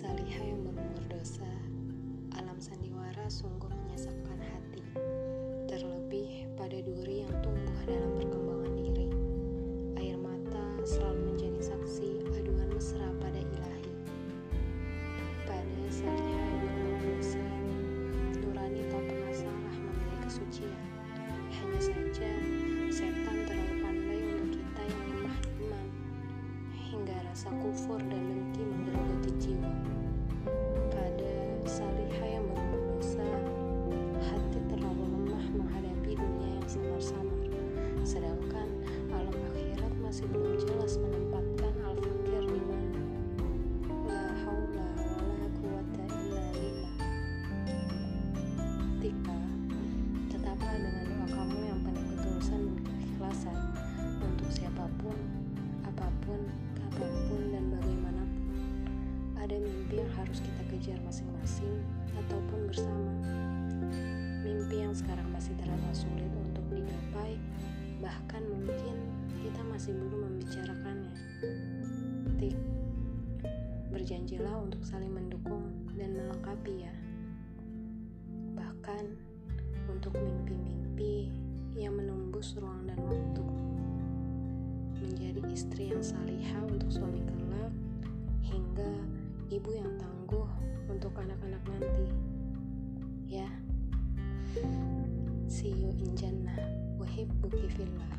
Salihah yang berumur dosa, alam sandiwara sungguh menyesakkan hati, terlebih pada duri yang tumbuh dalam perkembangan. Sedangkan alam akhirat masih belum jelas menempatkan al-fakir di mana. La haula illa billah. Tika, tetaplah dengan doa kamu yang penuh ketulusan dan keikhlasan untuk siapa pun, apa pun, kapan pun, dan bagaimanapun. Ada mimpi yang harus kita kejar masing-masing ataupun bersama. Mimpi yang sekarang masih terasa sulit untuk digapai, bahkan mungkin kita masih belum membicarakannya. Tik, berjanjilah untuk saling mendukung dan melengkapi ya. Bahkan untuk mimpi-mimpi yang menembus ruang dan waktu. Menjadi istri yang salihah untuk suami kelak, hingga ibu yang tangguh untuk anak-anak nanti. Ya, see you in. Bukti Firman.